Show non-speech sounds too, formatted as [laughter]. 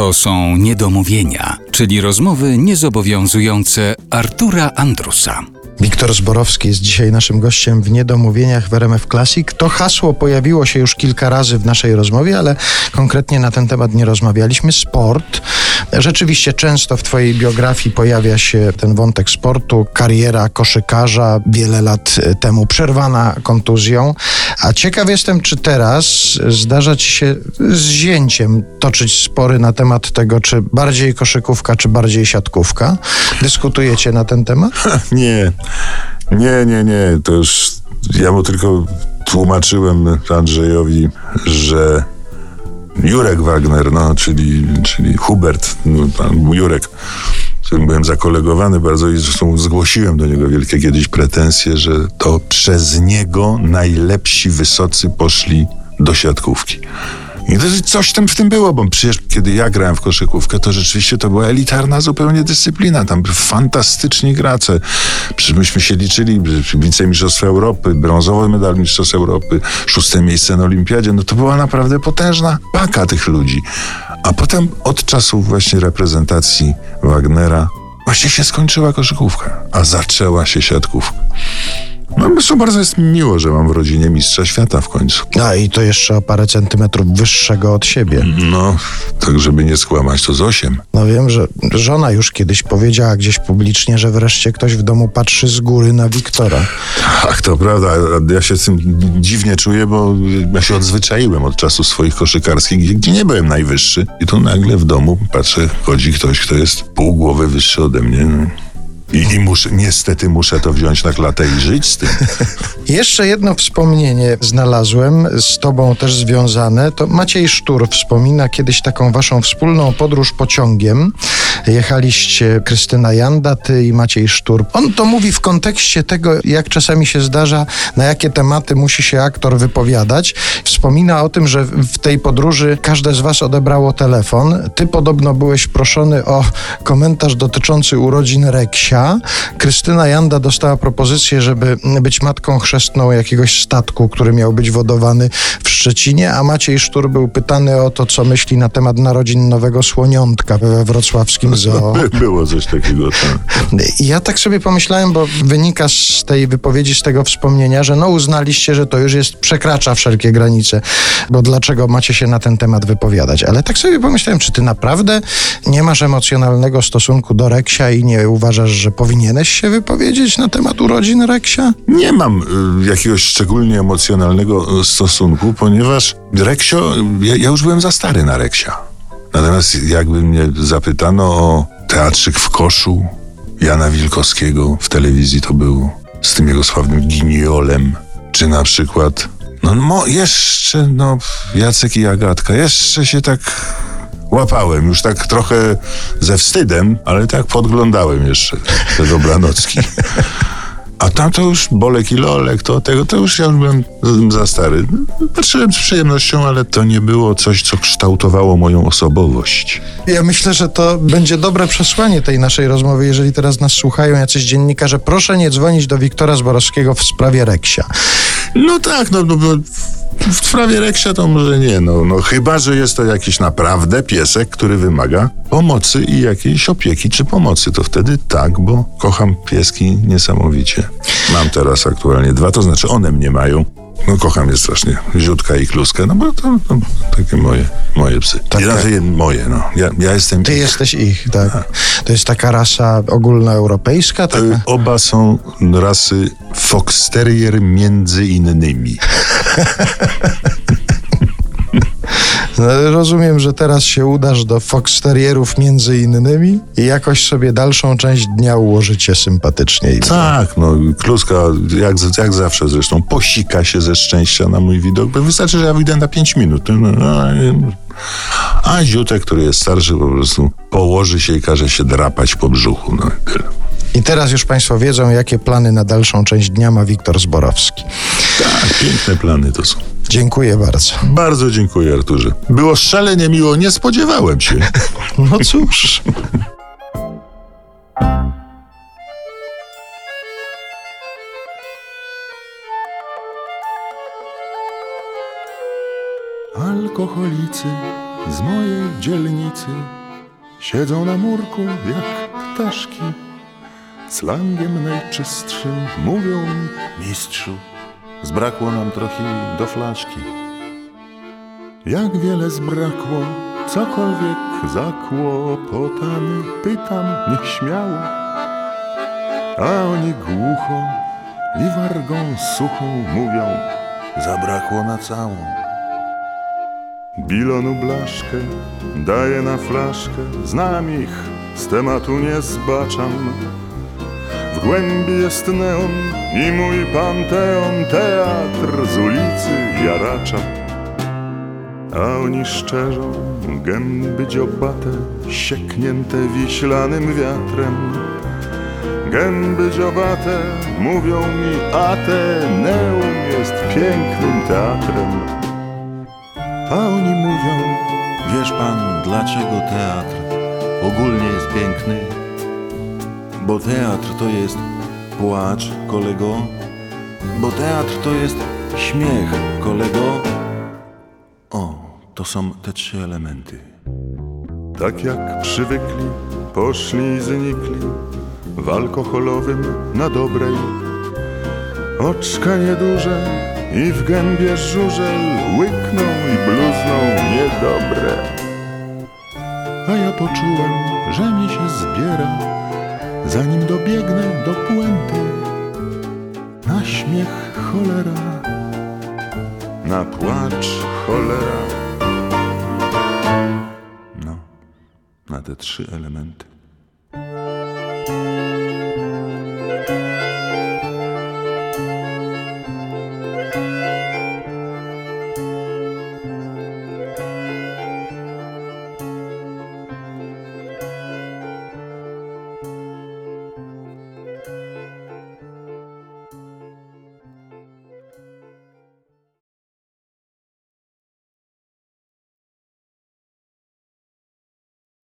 To są niedomówienia, czyli rozmowy niezobowiązujące Artura Andrusa. Wiktor Zborowski jest dzisiaj naszym gościem w Niedomówieniach w RMF Classic. To hasło pojawiło się już kilka razy w naszej rozmowie, ale konkretnie na ten temat nie rozmawialiśmy. Sport. Rzeczywiście często w Twojej biografii pojawia się ten wątek sportu, kariera koszykarza, wiele lat temu przerwana kontuzją. A ciekaw jestem, czy teraz zdarza Ci się z zięciem toczyć spory na temat tego, czy bardziej koszykówka, czy bardziej siatkówka. Dyskutujecie na ten temat? Nie, nie, nie, nie. To już ja mu tylko tłumaczyłem Andrzejowi, że Jurek Wagner, no, czyli, czyli Hubert, no, Jurek, z którym byłem zakolegowany bardzo i zresztą zgłosiłem do niego wielkie kiedyś pretensje, że to przez niego najlepsi wysocy poszli do siatkówki. I to coś tam w tym było, bo przecież kiedy ja grałem w koszykówkę, to rzeczywiście to była elitarna zupełnie dyscyplina. Tam fantastyczni gracze. Przecież myśmy się liczyli, wicemistrzostwo Europy, brązowy medal mistrzostw Europy, szóste miejsce na olimpiadzie. No to była naprawdę potężna paka tych ludzi. A potem od czasu właśnie reprezentacji Wagnera właśnie się skończyła koszykówka, a zaczęła się siatkówka. No, zresztą bardzo jest mi miło, że mam w rodzinie mistrza świata w końcu. A i to jeszcze o parę centymetrów wyższego od siebie. No, tak żeby nie skłamać, to z osiem. No wiem, że żona już kiedyś powiedziała gdzieś publicznie, że wreszcie ktoś w domu patrzy z góry na Wiktora. Tak, to prawda. Ja się z tym dziwnie czuję, bo ja się odzwyczaiłem od czasów swoich koszykarskich, gdzie nie byłem najwyższy. I tu nagle w domu patrzę, chodzi ktoś, kto jest pół głowy wyższy ode mnie. I, I, muszę, niestety muszę to wziąć na klatę i żyć z tym. [laughs] Jeszcze jedno wspomnienie znalazłem, z tobą też związane. To Maciej Sztur wspomina kiedyś taką waszą wspólną podróż pociągiem. Jechaliście Krystyna Janda, ty i Maciej Sztur. On to mówi w kontekście tego, jak czasami się zdarza, na jakie tematy musi się aktor wypowiadać. Wspomina o tym, że w tej podróży każde z was odebrało telefon. Ty podobno byłeś proszony o komentarz dotyczący urodzin Reksia. Krystyna Janda dostała propozycję, żeby być matką chrzestną jakiegoś statku, który miał być wodowany w Szczecinie, a Maciej Sztur był pytany o to, co myśli na temat narodzin nowego słoniątka we wrocławskim [laughs] Było coś takiego. Tak. Ja tak sobie pomyślałem, bo wynika z tej wypowiedzi, z tego wspomnienia, że no uznaliście, że to już jest, przekracza wszelkie granice, bo dlaczego macie się na ten temat wypowiadać? Ale tak sobie pomyślałem, czy ty naprawdę nie masz emocjonalnego stosunku do Reksia i nie uważasz, że powinieneś się wypowiedzieć na temat urodzin Reksia? Nie mam y, jakiegoś szczególnie emocjonalnego y, stosunku, ponieważ Reksio, ja, ja już byłem za stary na Reksia. Natomiast jakby mnie zapytano o teatrzyk w koszu Jana Wilkowskiego w telewizji to był z tym jego sławnym giniolem, czy na przykład no, no jeszcze, no Jacek i Agatka, jeszcze się tak łapałem, już tak trochę ze wstydem, ale tak podglądałem jeszcze te dobranocki. [laughs] A tam to już Bolek i Lolek, to tego, to już ja już byłem za stary. Patrzyłem z przyjemnością, ale to nie było coś, co kształtowało moją osobowość. Ja myślę, że to będzie dobre przesłanie tej naszej rozmowy, jeżeli teraz nas słuchają jacyś dziennikarze. Proszę nie dzwonić do Wiktora Zborowskiego w sprawie Reksia. No tak, no, no w sprawie Reksia to może nie, no, no chyba, że jest to jakiś naprawdę piesek, który wymaga pomocy i jakiejś opieki czy pomocy, to wtedy tak, bo kocham pieski niesamowicie. Mam teraz aktualnie dwa, to znaczy one mnie mają. No kocham je strasznie, Ziutka i Kluskę, no bo to, to takie moje, moje psy. Tak, znaczy, moje, no. Ja, ja jestem Ty ich. jesteś ich, tak. A. To jest taka rasa ogólnoeuropejska? Taka? Y, oba są rasy Fox Terrier między innymi. [laughs] No, rozumiem, że teraz się udasz do Fox Terrierów między innymi i jakoś sobie dalszą część dnia ułożycie sympatycznie. Tak, no Kluska jak, jak zawsze zresztą posika się ze szczęścia na mój widok, bo wystarczy, że ja wyjdę na 5 minut. No, no, a Ziutek, który jest starszy, po prostu położy się i każe się drapać po brzuchu. No i tyle. I teraz już Państwo wiedzą, jakie plany na dalszą część dnia ma Wiktor Zborowski. Tak, piękne plany to są. Dziękuję bardzo. Bardzo dziękuję, Arturze. Było szalenie miło, nie spodziewałem się. [laughs] No cóż. Alkoholicy z mojej dzielnicy siedzą na murku jak ptaszki. Slangiem najczystszym mówią mi, Mistrzu, zbrakło nam trochę do flaszki. jak wiele zbrakło, cokolwiek zakłopotany. Pytam nieśmiało, a oni głucho i wargą suchą mówią, Zabrakło na całą. Bilonu blaszkę daję na flaszkę, znam ich, z tematu nie zbaczam. Głębi jest neon i mój panteon, teatr z ulicy jaracza. A oni szczerzą gęby dziobate, sieknięte wiślanym wiatrem. Gęby dziobate mówią mi, Ateneum jest pięknym teatrem. A oni mówią, Wiesz pan, dlaczego teatr ogólnie jest piękny? Bo teatr to jest płacz, kolego. Bo teatr to jest śmiech, kolego. O, to są te trzy elementy. tak jak przywykli, poszli i znikli w alkoholowym na dobrej. Oczka nieduże i w gębie żużel łykną i bluzną niedobre. A ja poczułem, że mi się zbiera, zanim dobiegnę do puenty. Na śmiech cholera, na płacz cholera. No, na te trzy elementy.